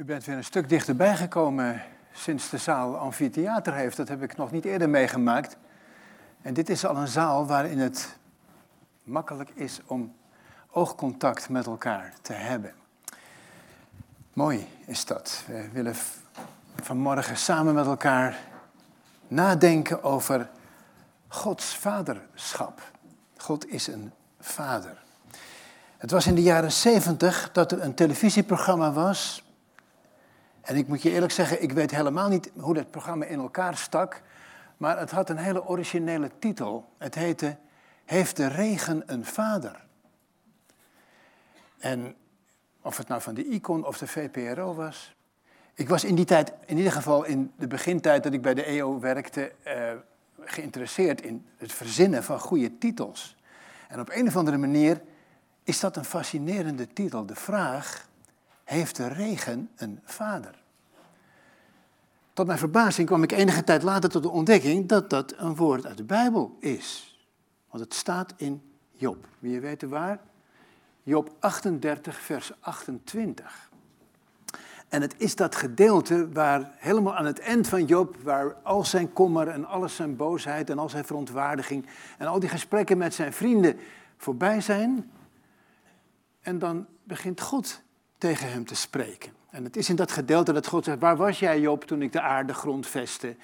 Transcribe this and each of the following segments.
U bent weer een stuk dichterbij gekomen sinds de zaal amfitheater heeft. Dat heb ik nog niet eerder meegemaakt. En dit is al een zaal waarin het makkelijk is om oogcontact met elkaar te hebben. Mooi is dat. We willen vanmorgen samen met elkaar nadenken over Gods vaderschap. God is een vader. Het was in de jaren zeventig dat er een televisieprogramma was en ik moet je eerlijk zeggen, ik weet helemaal niet hoe dat programma in elkaar stak. Maar het had een hele originele titel. Het heette Heeft de regen een vader? En of het nou van de Icon of de VPRO was. Ik was in die tijd, in ieder geval in de begintijd dat ik bij de EO werkte, eh, geïnteresseerd in het verzinnen van goede titels. En op een of andere manier is dat een fascinerende titel. De vraag, heeft de regen een vader? Tot mijn verbazing kwam ik enige tijd later tot de ontdekking dat dat een woord uit de Bijbel is. Want het staat in Job. Wil je weten waar? Job 38, vers 28. En het is dat gedeelte waar helemaal aan het eind van Job, waar al zijn kommer en alles zijn boosheid en al zijn verontwaardiging en al die gesprekken met zijn vrienden voorbij zijn. En dan begint God tegen hem te spreken. En het is in dat gedeelte dat God zegt, waar was jij Job toen ik de aarde grondvestte?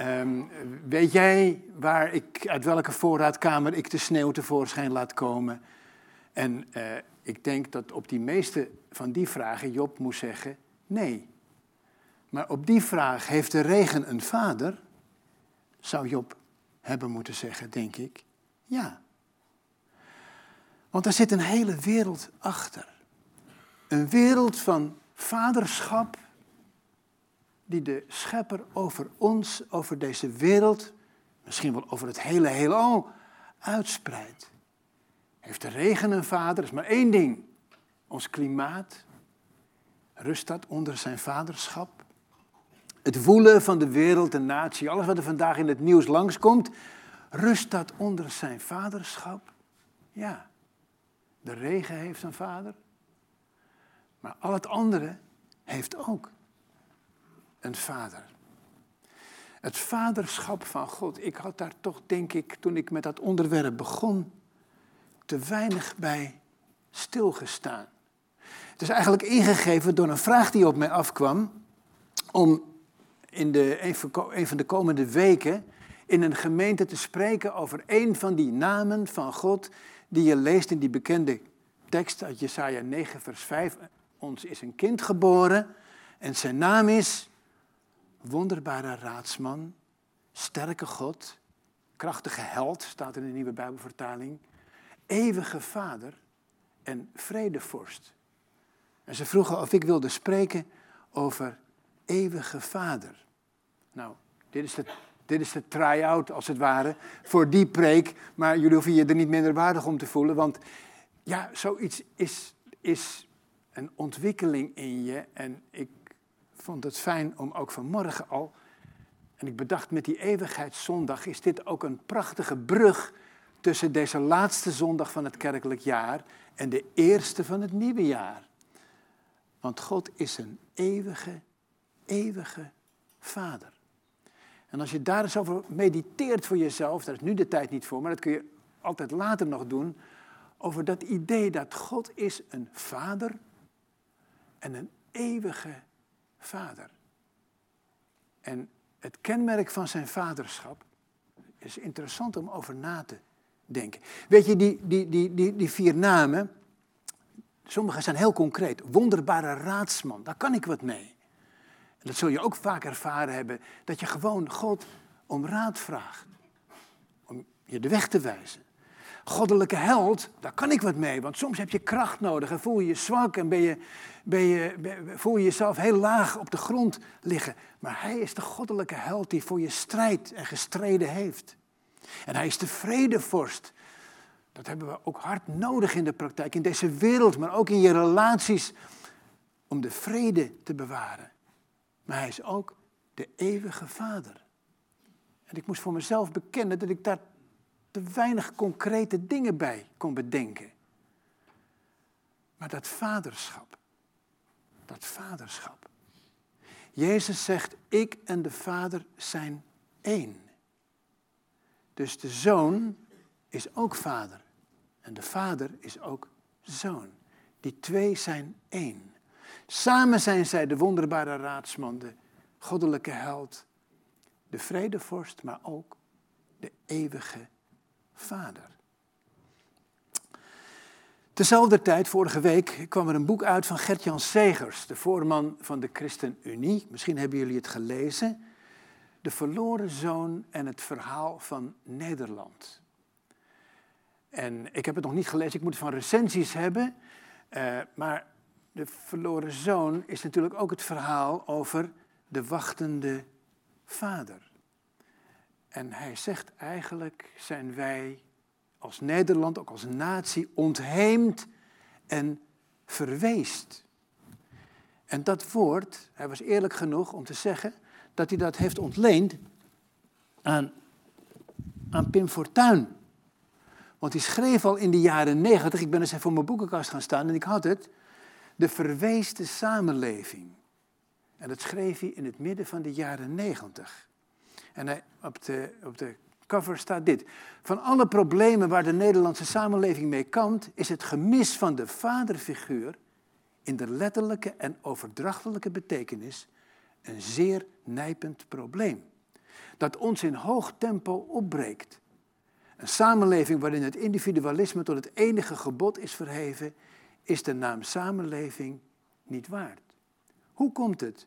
Um, weet jij waar ik, uit welke voorraadkamer ik de sneeuw tevoorschijn laat komen? En uh, ik denk dat op die meeste van die vragen Job moest zeggen, nee. Maar op die vraag, heeft de regen een vader? Zou Job hebben moeten zeggen, denk ik, ja. Want er zit een hele wereld achter. Een wereld van vaderschap die de schepper over ons, over deze wereld, misschien wel over het hele heelal, uitspreidt. Heeft de regen een vader? is maar één ding. Ons klimaat. Rust dat onder zijn vaderschap? Het woelen van de wereld, de natie, alles wat er vandaag in het nieuws langskomt, rust dat onder zijn vaderschap? Ja. De regen heeft een vader. Maar al het andere heeft ook een vader. Het vaderschap van God. Ik had daar toch, denk ik, toen ik met dat onderwerp begon, te weinig bij stilgestaan. Het is eigenlijk ingegeven door een vraag die op mij afkwam. Om in de, een van de komende weken in een gemeente te spreken over een van die namen van God die je leest in die bekende tekst uit Jesaja 9, vers 5 ons is een kind geboren en zijn naam is wonderbare raadsman, sterke God, krachtige held, staat in de nieuwe Bijbelvertaling, eeuwige vader en vredevorst. En ze vroegen of ik wilde spreken over eeuwige vader. Nou, dit is de, dit is de try-out als het ware voor die preek, maar jullie hoeven je er niet minder waardig om te voelen, want ja, zoiets is, is een ontwikkeling in je. En ik vond het fijn om ook vanmorgen al. En ik bedacht met die eeuwigheidszondag is dit ook een prachtige brug tussen deze laatste zondag van het kerkelijk jaar en de eerste van het nieuwe jaar. Want God is een eeuwige, eeuwige Vader. En als je daar eens over mediteert voor jezelf, daar is nu de tijd niet voor, maar dat kun je altijd later nog doen, over dat idee dat God is een Vader en een eeuwige vader. En het kenmerk van zijn vaderschap is interessant om over na te denken. Weet je, die, die, die, die, die vier namen, sommige zijn heel concreet. Wonderbare raadsman, daar kan ik wat mee. En dat zul je ook vaak ervaren hebben, dat je gewoon God om raad vraagt. Om je de weg te wijzen goddelijke held, daar kan ik wat mee. Want soms heb je kracht nodig en voel je je zwak en ben je, ben je, voel je jezelf heel laag op de grond liggen. Maar hij is de goddelijke held die voor je strijdt en gestreden heeft. En hij is de vredevorst. Dat hebben we ook hard nodig in de praktijk, in deze wereld, maar ook in je relaties, om de vrede te bewaren. Maar hij is ook de eeuwige vader. En ik moest voor mezelf bekennen dat ik daar te weinig concrete dingen bij kon bedenken. Maar dat vaderschap, dat vaderschap, Jezus zegt, ik en de Vader zijn één. Dus de zoon is ook vader. En de vader is ook zoon. Die twee zijn één. Samen zijn zij de wonderbare raadsman, de goddelijke held, de vredevorst, maar ook de eeuwige vader. Tezelfde tijd, vorige week, kwam er een boek uit van Gert-Jan Segers, de voorman van de ChristenUnie. Misschien hebben jullie het gelezen. De verloren zoon en het verhaal van Nederland. En ik heb het nog niet gelezen, ik moet het van recensies hebben. Uh, maar de verloren zoon is natuurlijk ook het verhaal over de wachtende vader. En hij zegt eigenlijk zijn wij als Nederland, ook als natie, ontheemd en verweest. En dat woord, hij was eerlijk genoeg om te zeggen dat hij dat heeft ontleend aan, aan Pim Fortuyn. Want hij schreef al in de jaren negentig, ik ben eens even voor mijn boekenkast gaan staan en ik had het, de verweesde samenleving. En dat schreef hij in het midden van de jaren negentig. En hij, op, de, op de cover staat dit. Van alle problemen waar de Nederlandse samenleving mee kampt, is het gemis van de vaderfiguur in de letterlijke en overdrachtelijke betekenis een zeer nijpend probleem. Dat ons in hoog tempo opbreekt. Een samenleving waarin het individualisme tot het enige gebod is verheven, is de naam samenleving niet waard. Hoe komt het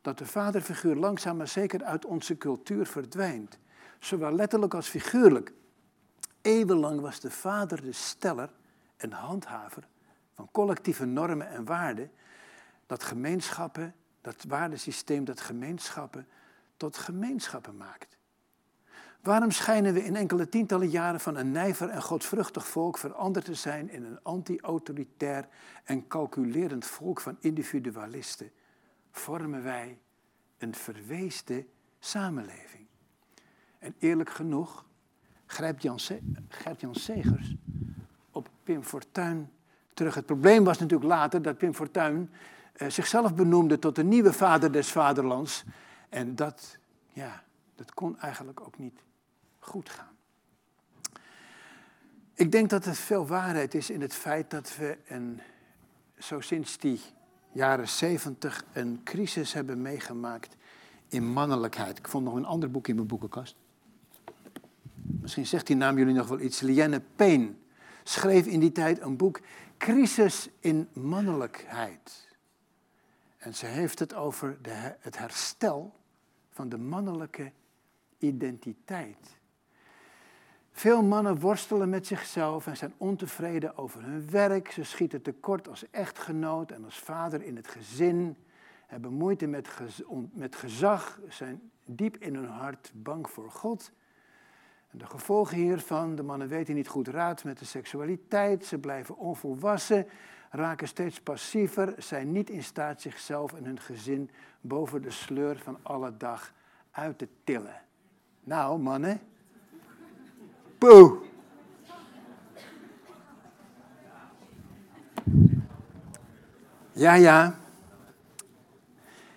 dat de vaderfiguur langzaam maar zeker uit onze cultuur verdwijnt? Zowel letterlijk als figuurlijk. Eeuwenlang was de vader de steller en handhaver van collectieve normen en waarden, dat gemeenschappen, dat waardesysteem dat gemeenschappen tot gemeenschappen maakt. Waarom schijnen we in enkele tientallen jaren van een nijver en godvruchtig volk veranderd te zijn in een anti-autoritair en calculerend volk van individualisten? Vormen wij een verweesde samenleving. En eerlijk genoeg grijpt Jan Gert-Jan Segers op Pim Fortuyn terug. Het probleem was natuurlijk later dat Pim Fortuyn eh, zichzelf benoemde tot de nieuwe vader des vaderlands. En dat, ja, dat kon eigenlijk ook niet goed gaan. Ik denk dat er veel waarheid is in het feit dat we een, zo sinds die jaren zeventig een crisis hebben meegemaakt in mannelijkheid. Ik vond nog een ander boek in mijn boekenkast. Misschien zegt die naam jullie nog wel iets. Lienne Payne schreef in die tijd een boek Crisis in mannelijkheid. En ze heeft het over de, het herstel van de mannelijke identiteit. Veel mannen worstelen met zichzelf en zijn ontevreden over hun werk. Ze schieten tekort als echtgenoot en als vader in het gezin. Hebben moeite met, met gezag, zijn diep in hun hart bang voor God. En de gevolgen hiervan, de mannen weten niet goed raad met de seksualiteit, ze blijven onvolwassen, raken steeds passiever, zijn niet in staat zichzelf en hun gezin boven de sleur van alle dag uit te tillen. Nou, mannen, Ja, ja.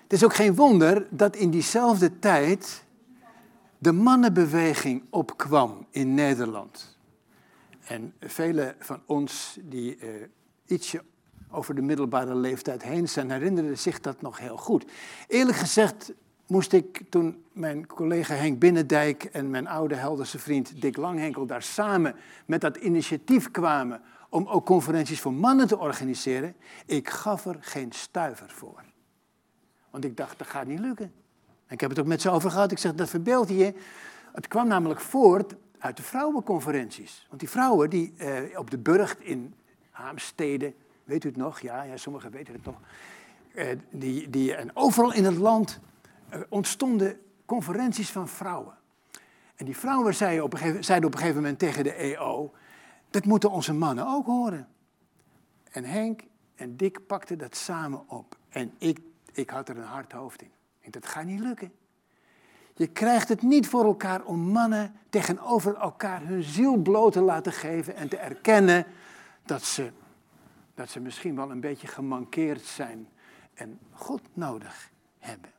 Het is ook geen wonder dat in diezelfde tijd de mannenbeweging opkwam in Nederland. En velen van ons die uh, ietsje over de middelbare leeftijd heen zijn, herinneren zich dat nog heel goed. Eerlijk gezegd moest ik toen mijn collega Henk Binnendijk en mijn oude Helderse vriend Dick Langhenkel daar samen met dat initiatief kwamen om ook conferenties voor mannen te organiseren, ik gaf er geen stuiver voor. Want ik dacht, dat gaat niet lukken. En ik heb het ook met ze over gehad. Ik zeg, dat verbeeld je. Het kwam namelijk voort uit de vrouwenconferenties. Want die vrouwen die eh, op de burcht in Haamstede, weet u het nog? Ja, ja sommigen weten het nog. Eh, die, die, en overal in het land ontstonden conferenties van vrouwen. En die vrouwen zeiden op, een gegeven, op een gegeven moment tegen de EO, dat moeten onze mannen ook horen. En Henk en Dick pakten dat samen op. En ik, ik had er een hard hoofd in. Ik dacht, dat gaat niet lukken. Je krijgt het niet voor elkaar om mannen tegenover elkaar hun ziel bloot te laten geven en te erkennen dat ze, dat ze misschien wel een beetje gemankeerd zijn en God nodig hebben.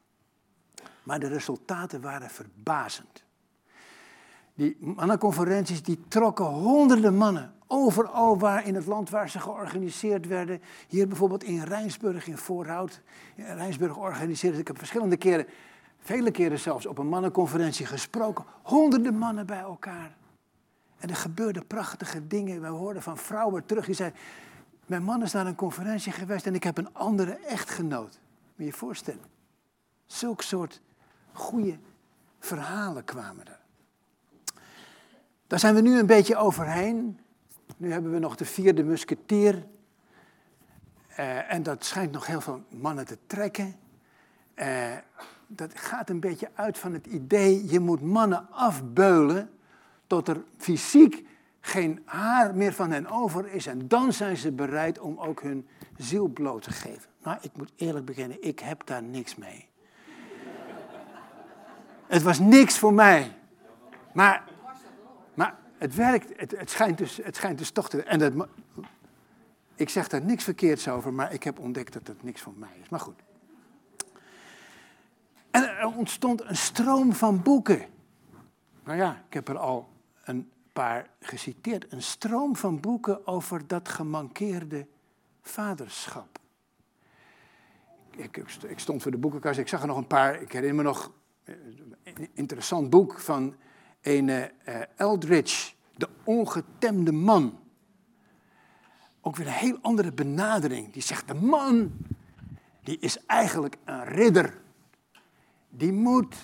Maar de resultaten waren verbazend. Die mannenconferenties die trokken honderden mannen. Overal waar in het land waar ze georganiseerd werden. Hier bijvoorbeeld in Rijnsburg, in Voorhout. Rijnsburg organiseerde ik heb verschillende keren, vele keren zelfs, op een mannenconferentie gesproken. Honderden mannen bij elkaar. En er gebeurden prachtige dingen. We hoorden van vrouwen terug die zeiden... Mijn man is naar een conferentie geweest en ik heb een andere echtgenoot. Moet je je voorstellen. Zulk soort goede verhalen kwamen er. Daar zijn we nu een beetje overheen. Nu hebben we nog de vierde musketier. Uh, en dat schijnt nog heel veel mannen te trekken. Uh, dat gaat een beetje uit van het idee, je moet mannen afbeulen tot er fysiek geen haar meer van hen over is. En dan zijn ze bereid om ook hun ziel bloot te geven. Maar ik moet eerlijk beginnen, ik heb daar niks mee. Het was niks voor mij. Maar, maar het werkt, het, het, schijnt dus, het schijnt dus toch te... En dat, ik zeg daar niks verkeerds over, maar ik heb ontdekt dat het niks voor mij is. Maar goed. En er ontstond een stroom van boeken. Nou ja, ik heb er al een paar geciteerd. Een stroom van boeken over dat gemankeerde vaderschap. Ik, ik stond voor de boekenkast, ik zag er nog een paar. Ik herinner me nog een interessant boek van een uh, Eldridge, De Ongetemde Man. Ook weer een heel andere benadering. Die zegt, de man, die is eigenlijk een ridder. Die moet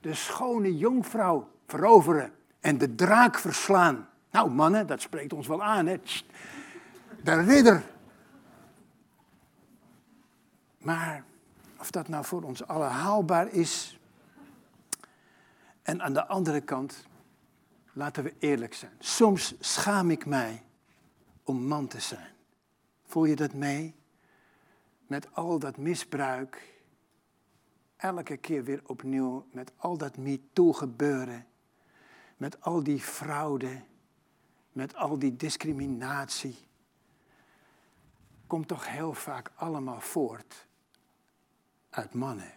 de schone jongvrouw veroveren en de draak verslaan. Nou mannen, dat spreekt ons wel aan. Hè? De ridder. Maar of dat nou voor ons allen haalbaar is, en aan de andere kant, laten we eerlijk zijn. Soms schaam ik mij om man te zijn. Voel je dat mee? Met al dat misbruik, elke keer weer opnieuw, met al dat MeToo gebeuren, met al die fraude, met al die discriminatie, komt toch heel vaak allemaal voort uit mannen.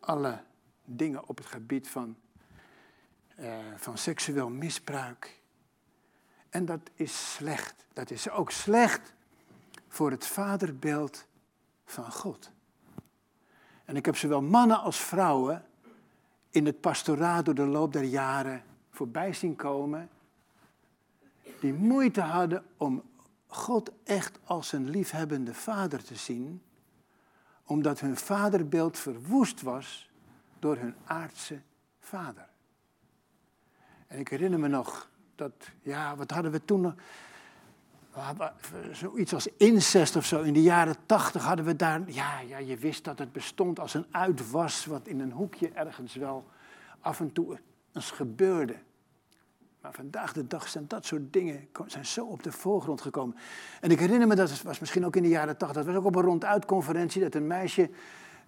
Alle dingen op het gebied van, uh, van seksueel misbruik. En dat is slecht. Dat is ook slecht voor het vaderbeeld van God. En ik heb zowel mannen als vrouwen in het pastoraat door de loop der jaren voorbij zien komen. Die moeite hadden om God echt als een liefhebbende vader te zien. Omdat hun vaderbeeld verwoest was door hun aardse vader. En ik herinner me nog dat, ja, wat hadden we toen nog? Zoiets als incest of zo. In de jaren tachtig hadden we daar, ja, ja, je wist dat het bestond als een uitwas wat in een hoekje ergens wel af en toe eens gebeurde. Maar vandaag de dag zijn dat soort dingen zijn zo op de voorgrond gekomen. En ik herinner me, dat was misschien ook in de jaren tachtig, dat was ook op een ronduitconferentie, dat een meisje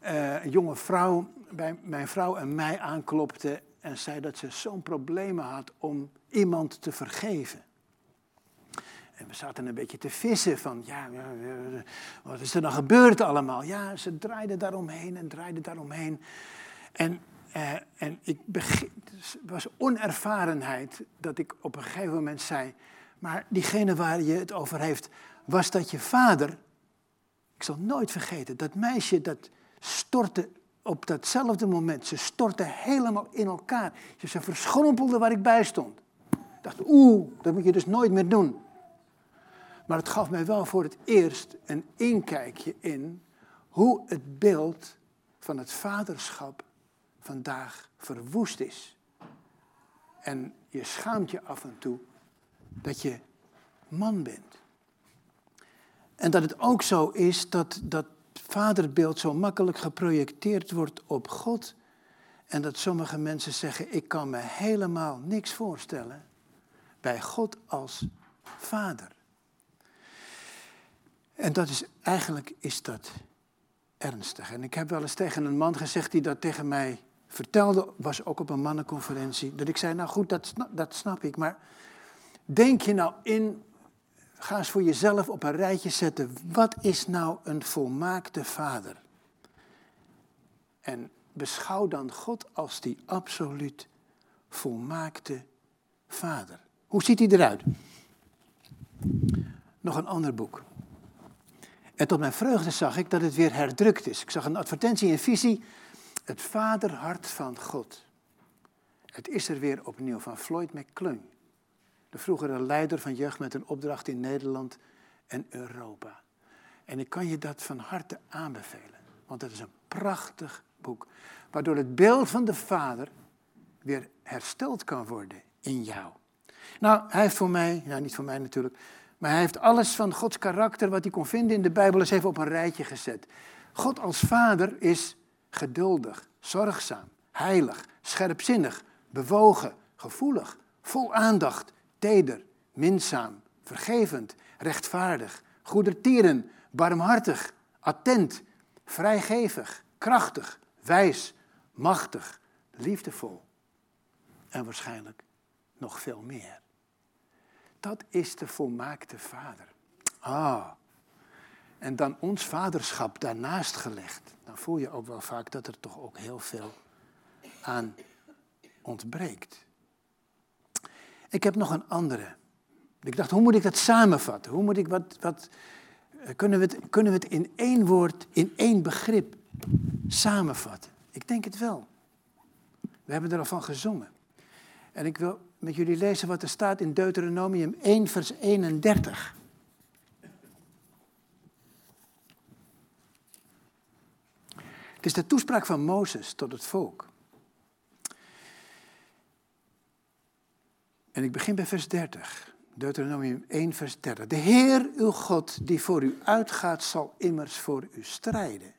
uh, een jonge vrouw bij mijn vrouw en mij aanklopte en zei dat ze zo'n probleem had om iemand te vergeven. En we zaten een beetje te vissen van, ja, wat is er dan gebeurd allemaal? Ja, ze draaide daaromheen en draaide daaromheen. En, uh, en ik begin, het was onervarenheid dat ik op een gegeven moment zei, maar diegene waar je het over heeft, was dat je vader? Ik zal nooit vergeten, dat meisje dat stortte op datzelfde moment, ze stortte helemaal in elkaar. Ze verschrompelde waar ik bij stond. Ik dacht, oeh, dat moet je dus nooit meer doen. Maar het gaf mij wel voor het eerst een inkijkje in hoe het beeld van het vaderschap vandaag verwoest is. En je schaamt je af en toe dat je man bent. En dat het ook zo is dat, dat vaderbeeld zo makkelijk geprojecteerd wordt op God. En dat sommige mensen zeggen, ik kan me helemaal niks voorstellen bij God als vader. En dat is, eigenlijk is dat ernstig. En ik heb wel eens tegen een man gezegd die dat tegen mij vertelde, was ook op een mannenconferentie, dat ik zei, nou goed, dat dat snap ik, maar denk je nou in Ga eens voor jezelf op een rijtje zetten. Wat is nou een volmaakte vader? En beschouw dan God als die absoluut volmaakte vader. Hoe ziet hij eruit? Nog een ander boek. En tot mijn vreugde zag ik dat het weer herdrukt is. Ik zag een advertentie in visie. Het vaderhart van God. Het is er weer opnieuw van Floyd McClung. De vroegere leider van Jeugd met een opdracht in Nederland en Europa. En ik kan je dat van harte aanbevelen. Want het is een prachtig boek. Waardoor het beeld van de Vader weer hersteld kan worden in jou. Nou, hij heeft voor mij, nou niet voor mij natuurlijk, maar hij heeft alles van Gods karakter wat hij kon vinden in de Bijbel eens even op een rijtje gezet. God als Vader is geduldig, zorgzaam, heilig, scherpzinnig, bewogen, gevoelig, vol aandacht, teder, minzaam, vergevend, rechtvaardig, goedertieren, barmhartig, attent, vrijgevig, krachtig, wijs, machtig, liefdevol. En waarschijnlijk nog veel meer. Dat is de volmaakte Vader. Ah. En dan ons vaderschap daarnaast gelegd. Dan voel je ook wel vaak dat er toch ook heel veel aan ontbreekt. Ik heb nog een andere. Ik dacht, hoe moet ik dat samenvatten? Hoe moet ik wat, wat eh, kunnen, we het, kunnen we het in één woord, in één begrip samenvatten? Ik denk het wel. We hebben er al van gezongen. En ik wil met jullie lezen wat er staat in Deuteronomium 1, vers 31. Het is de toespraak van Mozes tot het volk. En ik begin bij vers 30. Deuteronomium 1, vers 30. De Heer, uw God, die voor u uitgaat, zal immers voor u strijden.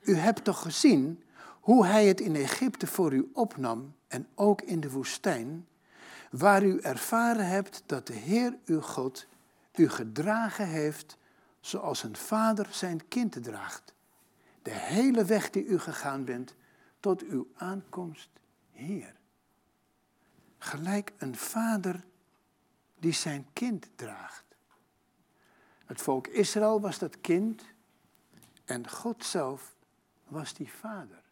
U hebt toch gezien hoe hij het in Egypte voor u opnam en ook in de woestijn, waar u ervaren hebt dat de Heer uw God u gedragen heeft zoals een vader zijn kind draagt. De hele weg die u gegaan bent tot uw aankomst hier. Gelijk een vader die zijn kind draagt. Het volk Israël was dat kind en God zelf was die vader.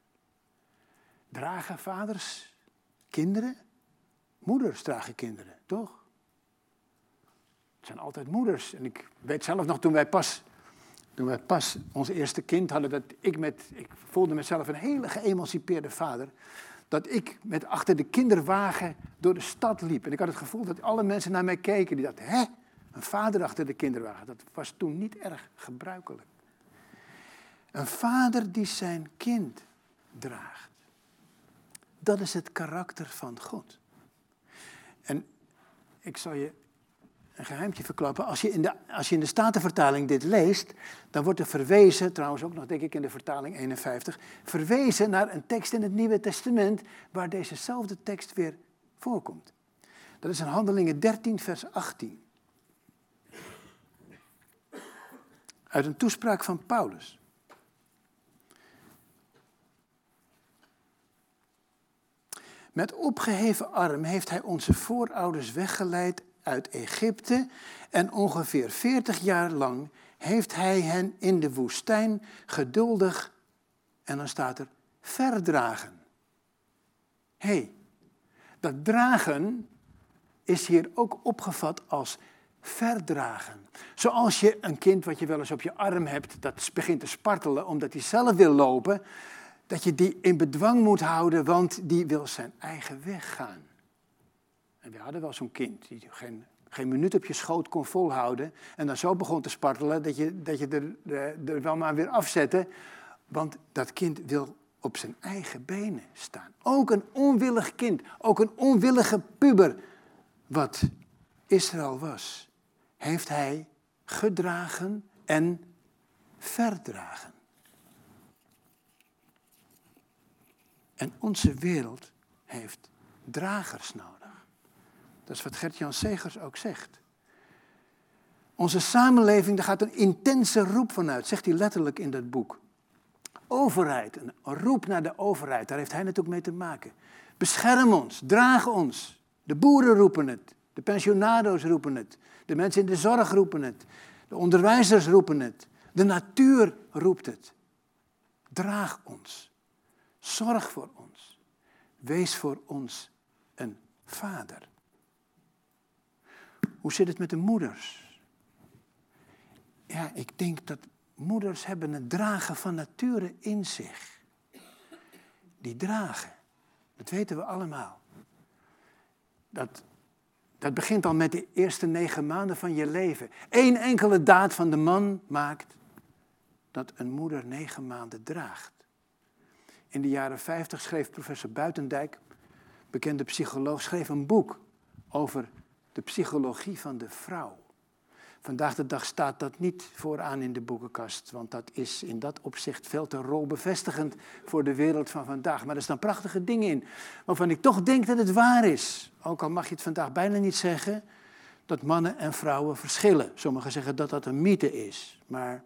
Dragen vaders kinderen? Moeders dragen kinderen, toch? Het zijn altijd moeders. En ik weet zelf nog toen wij pas, toen wij pas ons eerste kind hadden, dat ik met, ik voelde mezelf een hele geëmancipeerde vader. Dat ik met achter de kinderwagen door de stad liep. En ik had het gevoel dat alle mensen naar mij keken. Die dachten, hè, een vader achter de kinderwagen. Dat was toen niet erg gebruikelijk. Een vader die zijn kind draagt. Dat is het karakter van God. En ik zal je een geheimtje verklappen. Als je, in de, als je in de Statenvertaling dit leest, dan wordt er verwezen, trouwens ook nog denk ik in de vertaling 51, verwezen naar een tekst in het Nieuwe Testament waar dezezelfde tekst weer voorkomt. Dat is in Handelingen 13, vers 18. Uit een toespraak van Paulus. Met opgeheven arm heeft hij onze voorouders weggeleid uit Egypte en ongeveer 40 jaar lang heeft hij hen in de woestijn geduldig, en dan staat er, verdragen. Hé, hey, dat dragen is hier ook opgevat als verdragen. Zoals je een kind wat je wel eens op je arm hebt, dat begint te spartelen omdat hij zelf wil lopen, dat je die in bedwang moet houden, want die wil zijn eigen weg gaan. En we hadden wel zo'n kind die geen, geen minuut op je schoot kon volhouden en dan zo begon te spartelen dat je, dat je er, er wel maar weer afzette, want dat kind wil op zijn eigen benen staan. Ook een onwillig kind, ook een onwillige puber, wat Israël was, heeft hij gedragen en verdragen. En onze wereld heeft dragers nodig. Dat is wat Gert-Jan Segers ook zegt. Onze samenleving, daar gaat een intense roep vanuit, zegt hij letterlijk in dat boek. Overheid, een roep naar de overheid, daar heeft hij natuurlijk mee te maken. Bescherm ons, draag ons. De boeren roepen het, de pensionado's roepen het, de mensen in de zorg roepen het, de onderwijzers roepen het, de natuur roept het. Draag ons. Zorg voor ons. Wees voor ons een vader. Hoe zit het met de moeders? Ja, ik denk dat moeders hebben het dragen van nature in zich. Die dragen. Dat weten we allemaal. Dat, dat begint al met de eerste negen maanden van je leven. Eén enkele daad van de man maakt dat een moeder negen maanden draagt. In de jaren 50 schreef professor Buitendijk, bekende psycholoog, schreef een boek over de psychologie van de vrouw. Vandaag de dag staat dat niet vooraan in de boekenkast, want dat is in dat opzicht veel te rolbevestigend voor de wereld van vandaag. Maar er staan prachtige dingen in, waarvan ik toch denk dat het waar is. Ook al mag je het vandaag bijna niet zeggen, dat mannen en vrouwen verschillen. Sommigen zeggen dat dat een mythe is, maar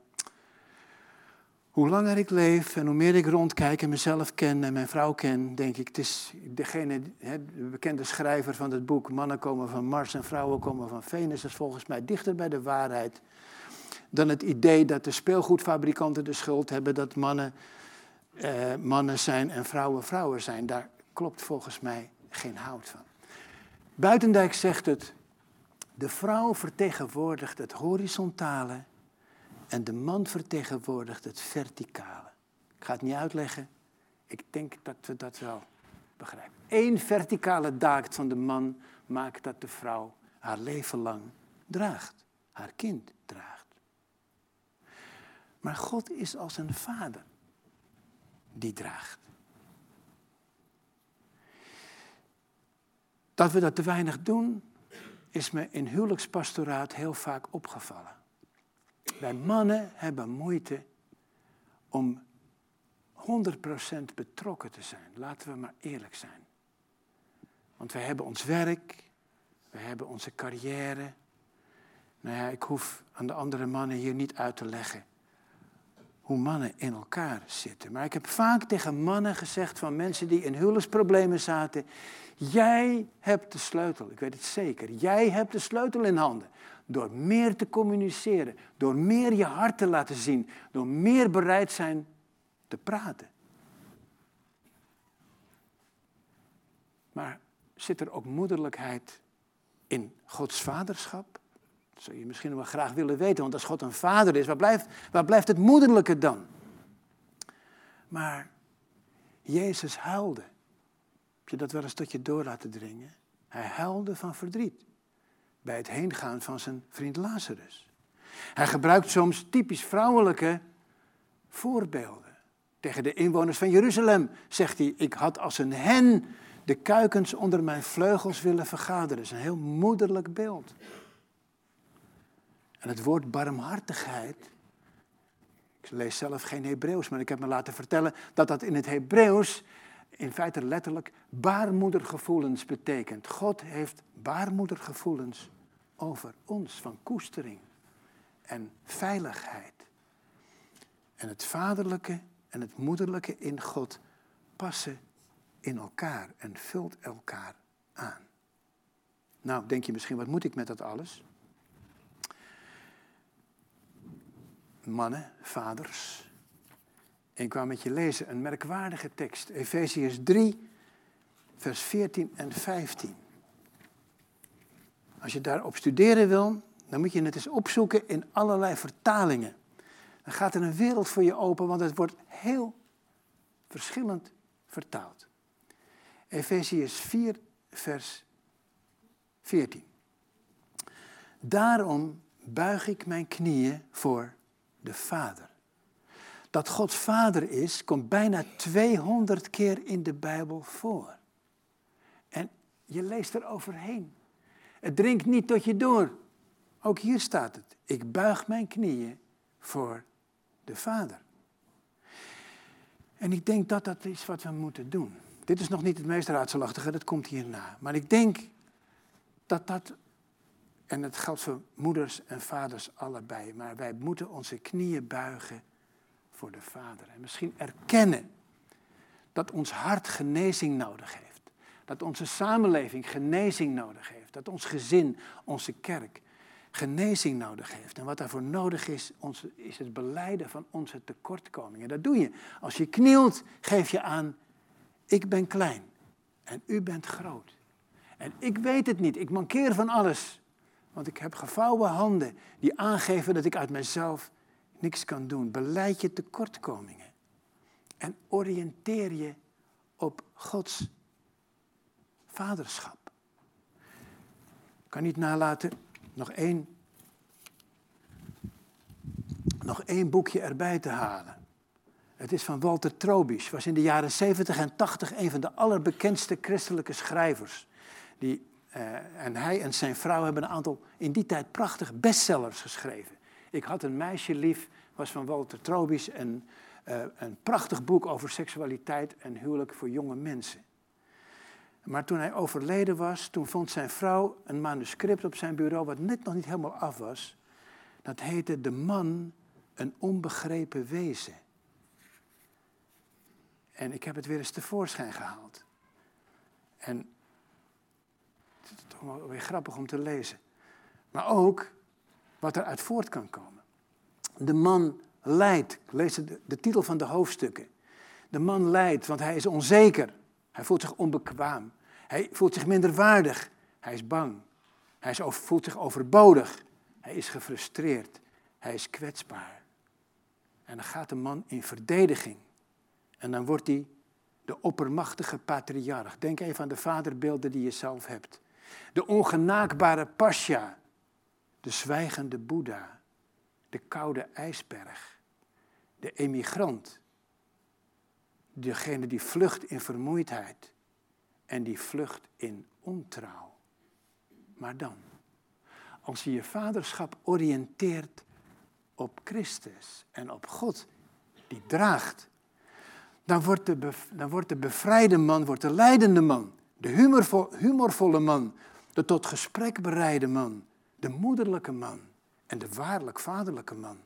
hoe langer ik leef en hoe meer ik rondkijk en mezelf ken en mijn vrouw ken, denk ik, het is degene, de bekende schrijver van het boek, mannen komen van Mars en vrouwen komen van Venus, is volgens mij dichter bij de waarheid dan het idee dat de speelgoedfabrikanten de schuld hebben dat mannen eh, mannen zijn en vrouwen vrouwen zijn. Daar klopt volgens mij geen hout van. Buitendijk zegt het, de vrouw vertegenwoordigt het horizontale en de man vertegenwoordigt het verticale. Ik ga het niet uitleggen. Ik denk dat we dat wel begrijpen. Eén verticale daad van de man maakt dat de vrouw haar leven lang draagt. Haar kind draagt. Maar God is als een vader die draagt. Dat we dat te weinig doen, is me in huwelijkspastoraat heel vaak opgevallen. Wij mannen hebben moeite om 100% betrokken te zijn. Laten we maar eerlijk zijn. Want wij hebben ons werk, we hebben onze carrière. Nou ja, ik hoef aan de andere mannen hier niet uit te leggen hoe mannen in elkaar zitten. Maar ik heb vaak tegen mannen gezegd van mensen die in huwelijksproblemen zaten: Jij hebt de sleutel, ik weet het zeker. Jij hebt de sleutel in handen. Door meer te communiceren, door meer je hart te laten zien, door meer bereid zijn te praten. Maar zit er ook moederlijkheid in Gods vaderschap? Dat zou je misschien wel graag willen weten, want als God een vader is, waar blijft, waar blijft het moederlijke dan? Maar Jezus huilde. Heb je dat wel eens tot je door laten dringen? Hij huilde van verdriet bij het heengaan van zijn vriend Lazarus. Hij gebruikt soms typisch vrouwelijke voorbeelden. Tegen de inwoners van Jeruzalem zegt hij: Ik had als een hen de kuikens onder mijn vleugels willen vergaderen. Dat is een heel moederlijk beeld. En het woord barmhartigheid. Ik lees zelf geen Hebreeuws, maar ik heb me laten vertellen dat dat in het Hebreeuws in feite letterlijk baarmoedergevoelens betekent. God heeft baarmoedergevoelens over ons van koestering en veiligheid. En het vaderlijke en het moederlijke in God passen in elkaar en vult elkaar aan. Nou, denk je misschien, wat moet ik met dat alles? Mannen, vaders, ik kwam met je lezen een merkwaardige tekst. Efeziërs 3, vers 14 en 15. Als je daarop studeren wil, dan moet je het eens opzoeken in allerlei vertalingen. Dan gaat er een wereld voor je open, want het wordt heel verschillend vertaald. Efeziërs 4, vers 14. Daarom buig ik mijn knieën voor de Vader dat God vader is, komt bijna 200 keer in de Bijbel voor. En je leest er overheen. Het dringt niet tot je door. Ook hier staat het. Ik buig mijn knieën voor de Vader. En ik denk dat dat is wat we moeten doen. Dit is nog niet het meest raadselachtige, dat komt hierna. Maar ik denk dat dat, en het geldt voor moeders en vaders allebei, maar wij moeten onze knieën buigen voor de Vader. En misschien erkennen dat ons hart genezing nodig heeft. Dat onze samenleving genezing nodig heeft. Dat ons gezin, onze kerk genezing nodig heeft. En wat daarvoor nodig is, is het beleiden van onze tekortkomingen. Dat doe je. Als je knielt, geef je aan Ik ben klein en u bent groot. En ik weet het niet, ik mankeer van alles. Want ik heb gevouwen handen die aangeven dat ik uit mezelf niks kan doen. Beleid je tekortkomingen. En oriënteer je op Gods vaderschap. Ik kan niet nalaten nog één, nog één boekje erbij te halen. Het is van Walter Trobisch, was in de jaren 70 en 80 een van de allerbekendste christelijke schrijvers. Die, uh, en hij en zijn vrouw hebben een aantal in die tijd prachtige bestsellers geschreven. Ik had een meisje lief, was van Walter Trobisch, en uh, een prachtig boek over seksualiteit en huwelijk voor jonge mensen. Maar toen hij overleden was, toen vond zijn vrouw een manuscript op zijn bureau wat net nog niet helemaal af was. Dat heette De man, een onbegrepen wezen. En ik heb het weer eens tevoorschijn gehaald. En het is toch wel weer grappig om te lezen. Maar ook wat er uit voort kan komen. De man lijdt. Lees de, de titel van de hoofdstukken. De man lijdt, want hij is onzeker. Hij voelt zich onbekwaam. Hij voelt zich minder waardig. Hij is bang. Hij is, voelt zich overbodig. Hij is gefrustreerd. Hij is kwetsbaar. En dan gaat de man in verdediging. En dan wordt hij de oppermachtige patriarch. Denk even aan de vaderbeelden die je zelf hebt. De ongenaakbare pasja. De zwijgende boeddha. De koude ijsberg. De emigrant. Degene die vlucht in vermoeidheid en die vlucht in ontrouw. Maar dan, als je je vaderschap oriënteert op Christus en op God, die draagt, dan wordt de, dan wordt de bevrijde man, wordt de leidende man, de humorvo, humorvolle man, de tot gesprek bereide man, de moederlijke man en de waarlijk vaderlijke man,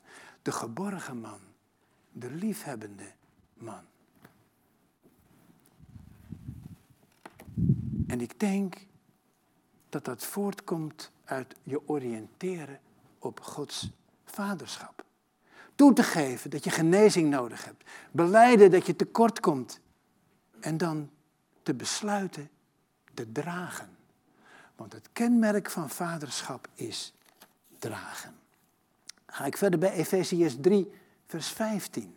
de geborgen man, de liefhebbende man. En ik denk dat dat voortkomt uit je oriënteren op Gods vaderschap. Toe te geven dat je genezing nodig hebt. Beleiden dat je tekort komt. En dan te besluiten te dragen. Want het kenmerk van vaderschap is dragen. Ga ik verder bij Efeziërs 3, vers 15.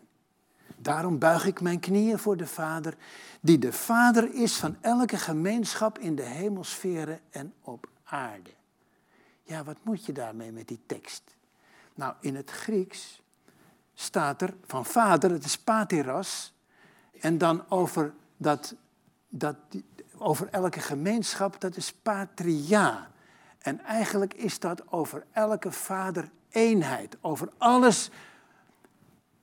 Daarom buig ik mijn knieën voor de Vader, die de Vader is van elke gemeenschap in de hemelsferen en op aarde. Ja, wat moet je daarmee met die tekst? Nou, in het Grieks staat er van vader, het is pateras, en dan over, dat, dat, over elke gemeenschap, dat is patria. En eigenlijk is dat over elke vader eenheid, over alles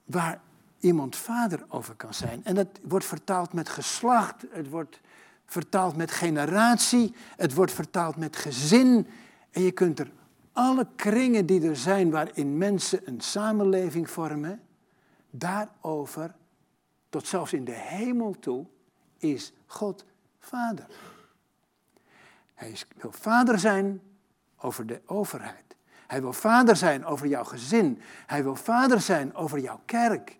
waar iemand vader over kan zijn. En dat wordt vertaald met geslacht, het wordt vertaald met generatie, het wordt vertaald met gezin. En je kunt er alle kringen die er zijn waarin mensen een samenleving vormen, daarover, tot zelfs in de hemel toe, is God vader. Hij wil vader zijn over de overheid. Hij wil vader zijn over jouw gezin. Hij wil vader zijn over jouw kerk.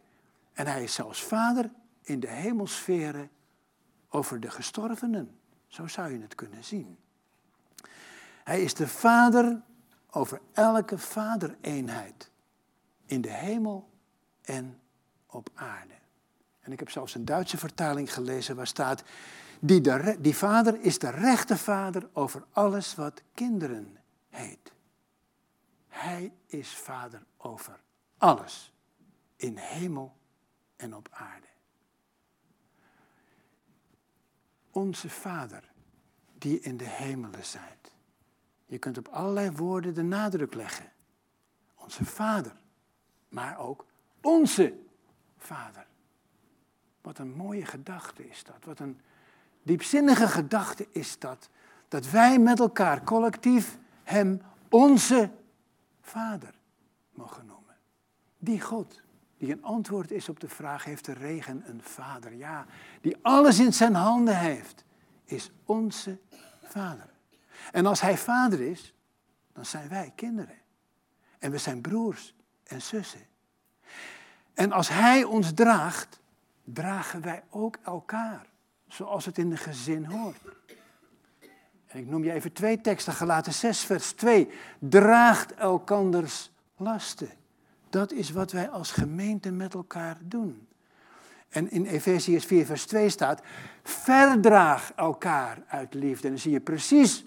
En hij is zelfs vader in de hemelsferen over de gestorvenen. Zo zou je het kunnen zien. Hij is de vader over elke vadereenheid in de hemel en op aarde. En ik heb zelfs een Duitse vertaling gelezen waar staat, die, de, die vader is de rechte vader over alles wat kinderen heet. Hij is vader over alles in hemel en op aarde. Onze Vader, die in de hemelen zijt. Je kunt op allerlei woorden de nadruk leggen. Onze Vader, maar ook onze Vader. Wat een mooie gedachte is dat. Wat een diepzinnige gedachte is dat. Dat wij met elkaar collectief Hem onze Vader mogen noemen. Die God die een antwoord is op de vraag, heeft de regen een vader? Ja, die alles in zijn handen heeft, is onze vader. En als hij vader is, dan zijn wij kinderen. En we zijn broers en zussen. En als hij ons draagt, dragen wij ook elkaar. Zoals het in een gezin hoort. En ik noem je even twee teksten, Galaten 6, vers 2. Draagt elkanders lasten. Dat is wat wij als gemeente met elkaar doen. En in Efeziërs 4, vers 2 staat, verdraag elkaar uit liefde. En dan zie je precies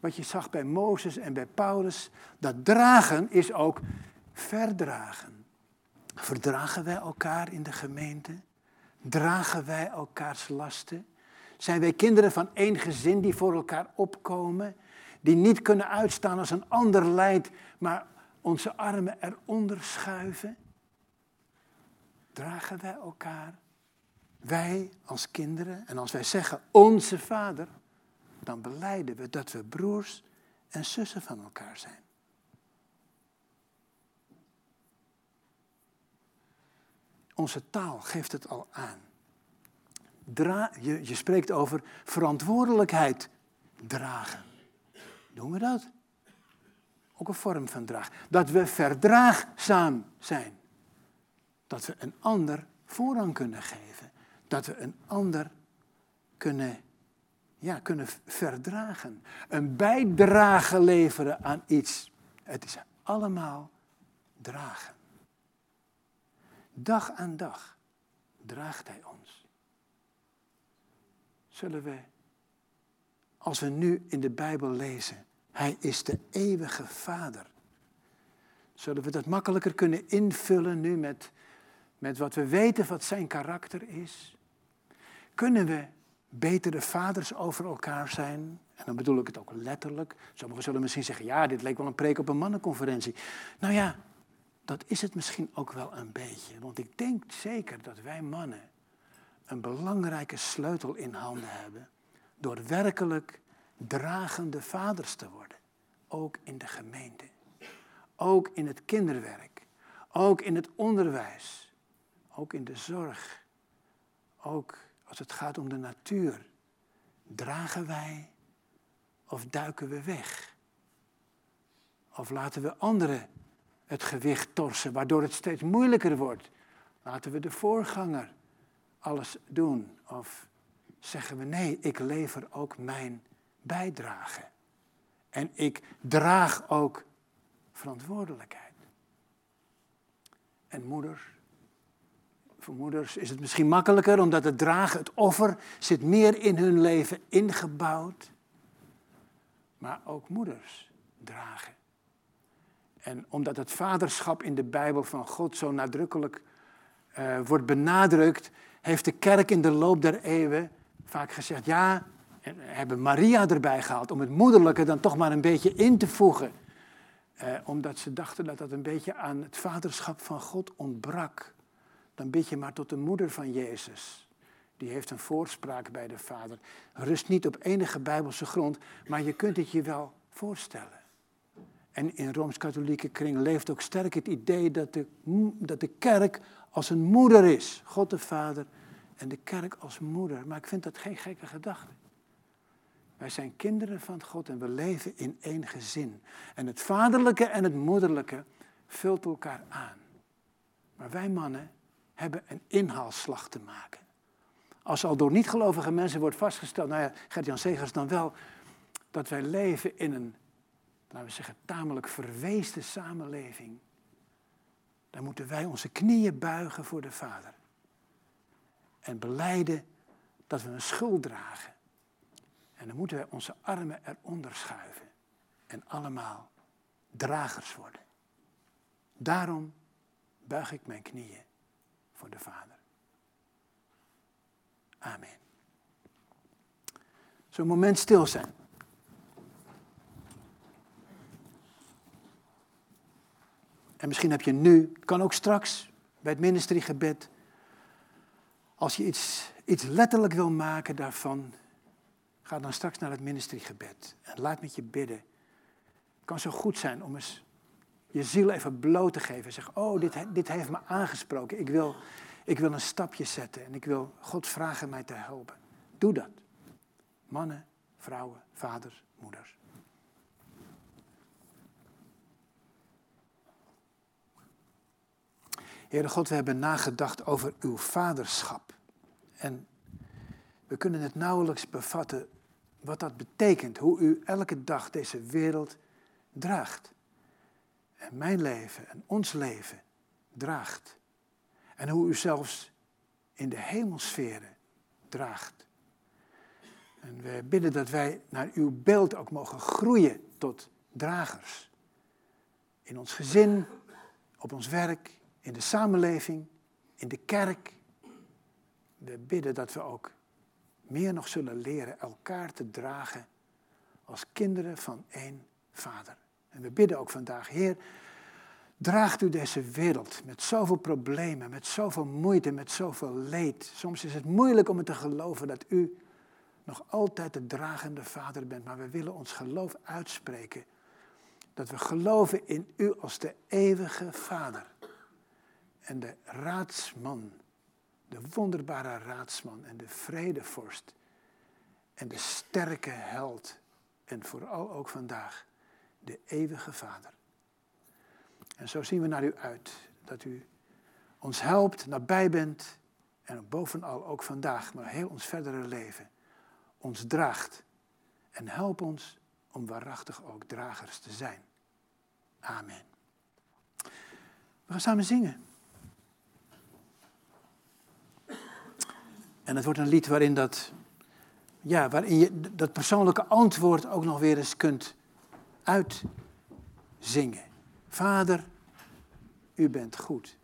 wat je zag bij Mozes en bij Paulus. Dat dragen is ook verdragen. Verdragen wij elkaar in de gemeente? Dragen wij elkaars lasten? Zijn wij kinderen van één gezin die voor elkaar opkomen? Die niet kunnen uitstaan als een ander lijdt, maar onze armen eronder schuiven? Dragen wij elkaar? Wij als kinderen, en als wij zeggen onze vader, dan beleiden we dat we broers en zussen van elkaar zijn. Onze taal geeft het al aan. Dra je, je spreekt over verantwoordelijkheid dragen. Doen we dat? Ook een vorm van draag. Dat we verdraagzaam zijn. Dat we een ander voorrang kunnen geven. Dat we een ander kunnen, ja, kunnen verdragen. Een bijdrage leveren aan iets. Het is allemaal dragen. Dag aan dag draagt Hij ons. Zullen we, als we nu in de Bijbel lezen, Hij is de eeuwige Vader. Zullen we dat makkelijker kunnen invullen nu met, met wat we weten wat Zijn karakter is? Kunnen we betere vaders over elkaar zijn? En dan bedoel ik het ook letterlijk. Sommigen zullen misschien zeggen, ja, dit leek wel een preek op een mannenconferentie. Nou ja, dat is het misschien ook wel een beetje. Want ik denk zeker dat wij mannen een belangrijke sleutel in handen hebben. Door werkelijk dragende vaders te worden. Ook in de gemeente. Ook in het kinderwerk. Ook in het onderwijs. Ook in de zorg. Ook als het gaat om de natuur. Dragen wij of duiken we weg? Of laten we anderen het gewicht torsen, waardoor het steeds moeilijker wordt. Laten we de voorganger alles doen? Of zeggen we nee, ik lever ook mijn bijdrage. En ik draag ook verantwoordelijkheid. En moeders, voor moeders is het misschien makkelijker omdat het dragen, het offer, zit meer in hun leven ingebouwd. Maar ook moeders dragen. En omdat het vaderschap in de Bijbel van God zo nadrukkelijk uh, wordt benadrukt, heeft de kerk in de loop der eeuwen vaak gezegd, ja, en hebben Maria erbij gehaald om het moederlijke dan toch maar een beetje in te voegen. Uh, omdat ze dachten dat dat een beetje aan het vaderschap van God ontbrak. Dan bid je maar tot de moeder van Jezus. Die heeft een voorspraak bij de Vader. Rust niet op enige bijbelse grond, maar je kunt het je wel voorstellen. En in Rooms-Katholieke kring leeft ook sterk het idee dat de, dat de kerk als een moeder is. God de Vader en de kerk als moeder. Maar ik vind dat geen gekke gedachte. Wij zijn kinderen van God en we leven in één gezin. En het vaderlijke en het moederlijke vult elkaar aan. Maar wij mannen hebben een inhaalslag te maken. Als al door niet-gelovige mensen wordt vastgesteld, nou ja, Gert-Jan Segers dan wel, dat wij leven in een laten we zeggen, tamelijk verweesde samenleving, dan moeten wij onze knieën buigen voor de Vader. En beleiden dat we een schuld dragen. En dan moeten wij onze armen eronder schuiven. En allemaal dragers worden. Daarom buig ik mijn knieën voor de Vader. Amen. Zo'n moment stil zijn. En misschien heb je nu, kan ook straks bij het ministeriegebed, als je iets, iets letterlijk wil maken daarvan, ga dan straks naar het ministeriegebed en laat met je bidden. Het kan zo goed zijn om eens je ziel even bloot te geven. Zeg, oh, dit, dit heeft me aangesproken. Ik wil, ik wil een stapje zetten en ik wil God vragen mij te helpen. Doe dat. Mannen, vrouwen, vaders, moeders. Heere God, we hebben nagedacht over uw vaderschap. En we kunnen het nauwelijks bevatten wat dat betekent, hoe u elke dag deze wereld draagt. En mijn leven en ons leven draagt. En hoe u zelfs in de hemelsferen draagt. En we bidden dat wij naar uw beeld ook mogen groeien tot dragers. In ons gezin, op ons werk, in de samenleving, in de kerk. We bidden dat we ook meer nog zullen leren elkaar te dragen als kinderen van één Vader. En we bidden ook vandaag, Heer, draagt u deze wereld met zoveel problemen, met zoveel moeite, met zoveel leed. Soms is het moeilijk om het te geloven dat u nog altijd de dragende Vader bent, maar we willen ons geloof uitspreken. Dat we geloven in u als de eeuwige Vader en de raadsman de wonderbare raadsman en de vredevorst en de sterke held en vooral ook vandaag de eeuwige Vader. En zo zien we naar u uit, dat u ons helpt, nabij bent en bovenal ook vandaag, maar heel ons verdere leven, ons draagt. En help ons om waarachtig ook dragers te zijn. Amen. We gaan samen zingen. En het wordt een lied waarin, dat, ja, waarin je dat persoonlijke antwoord ook nog weer eens kunt uitzingen. Vader, u bent goed.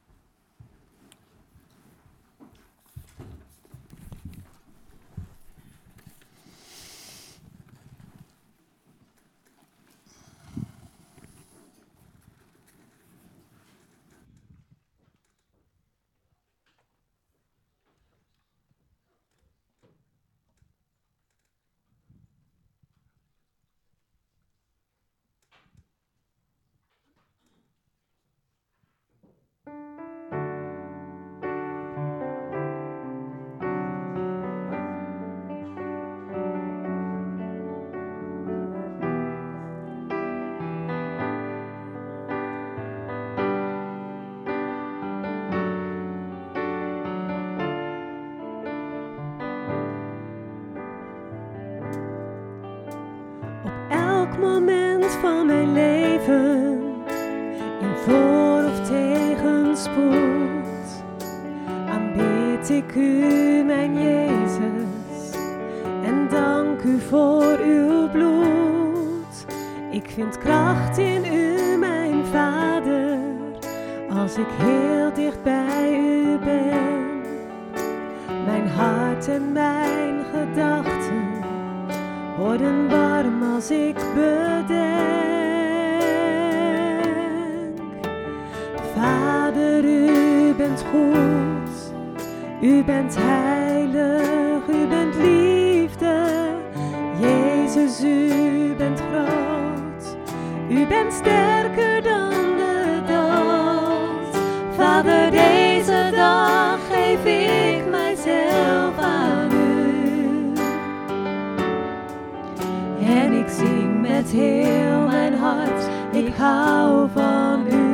als ik heel dicht bij u ben. Mijn hart en mijn gedachten worden warm als ik bedenk. Vader, u bent goed, u bent heilig, u bent liefde. Jezus, u bent groot, u bent sterk. met heel mijn hart, ik hou van u.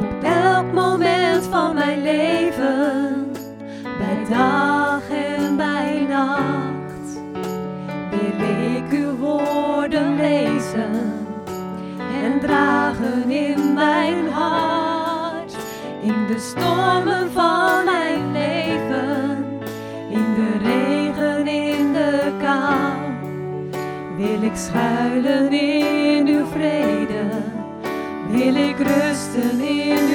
Op elk moment van mijn leven, bij dag en bij nacht, wil ik uw woorden lezen en dragen in mijn hart de stormen van mijn leven, in de regen, in de kou, wil ik schuilen in uw vrede, wil ik rusten in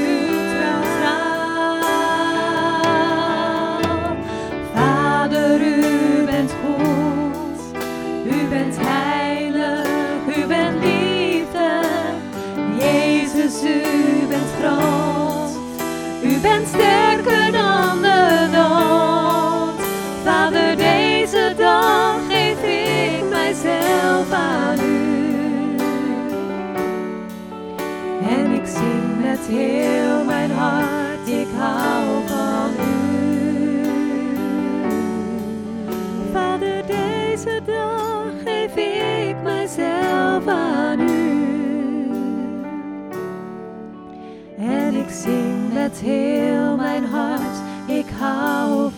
heel mijn hart, ik hou van u. Vader, deze dag geef ik mijzelf aan u. En ik zing met heel mijn hart, ik hou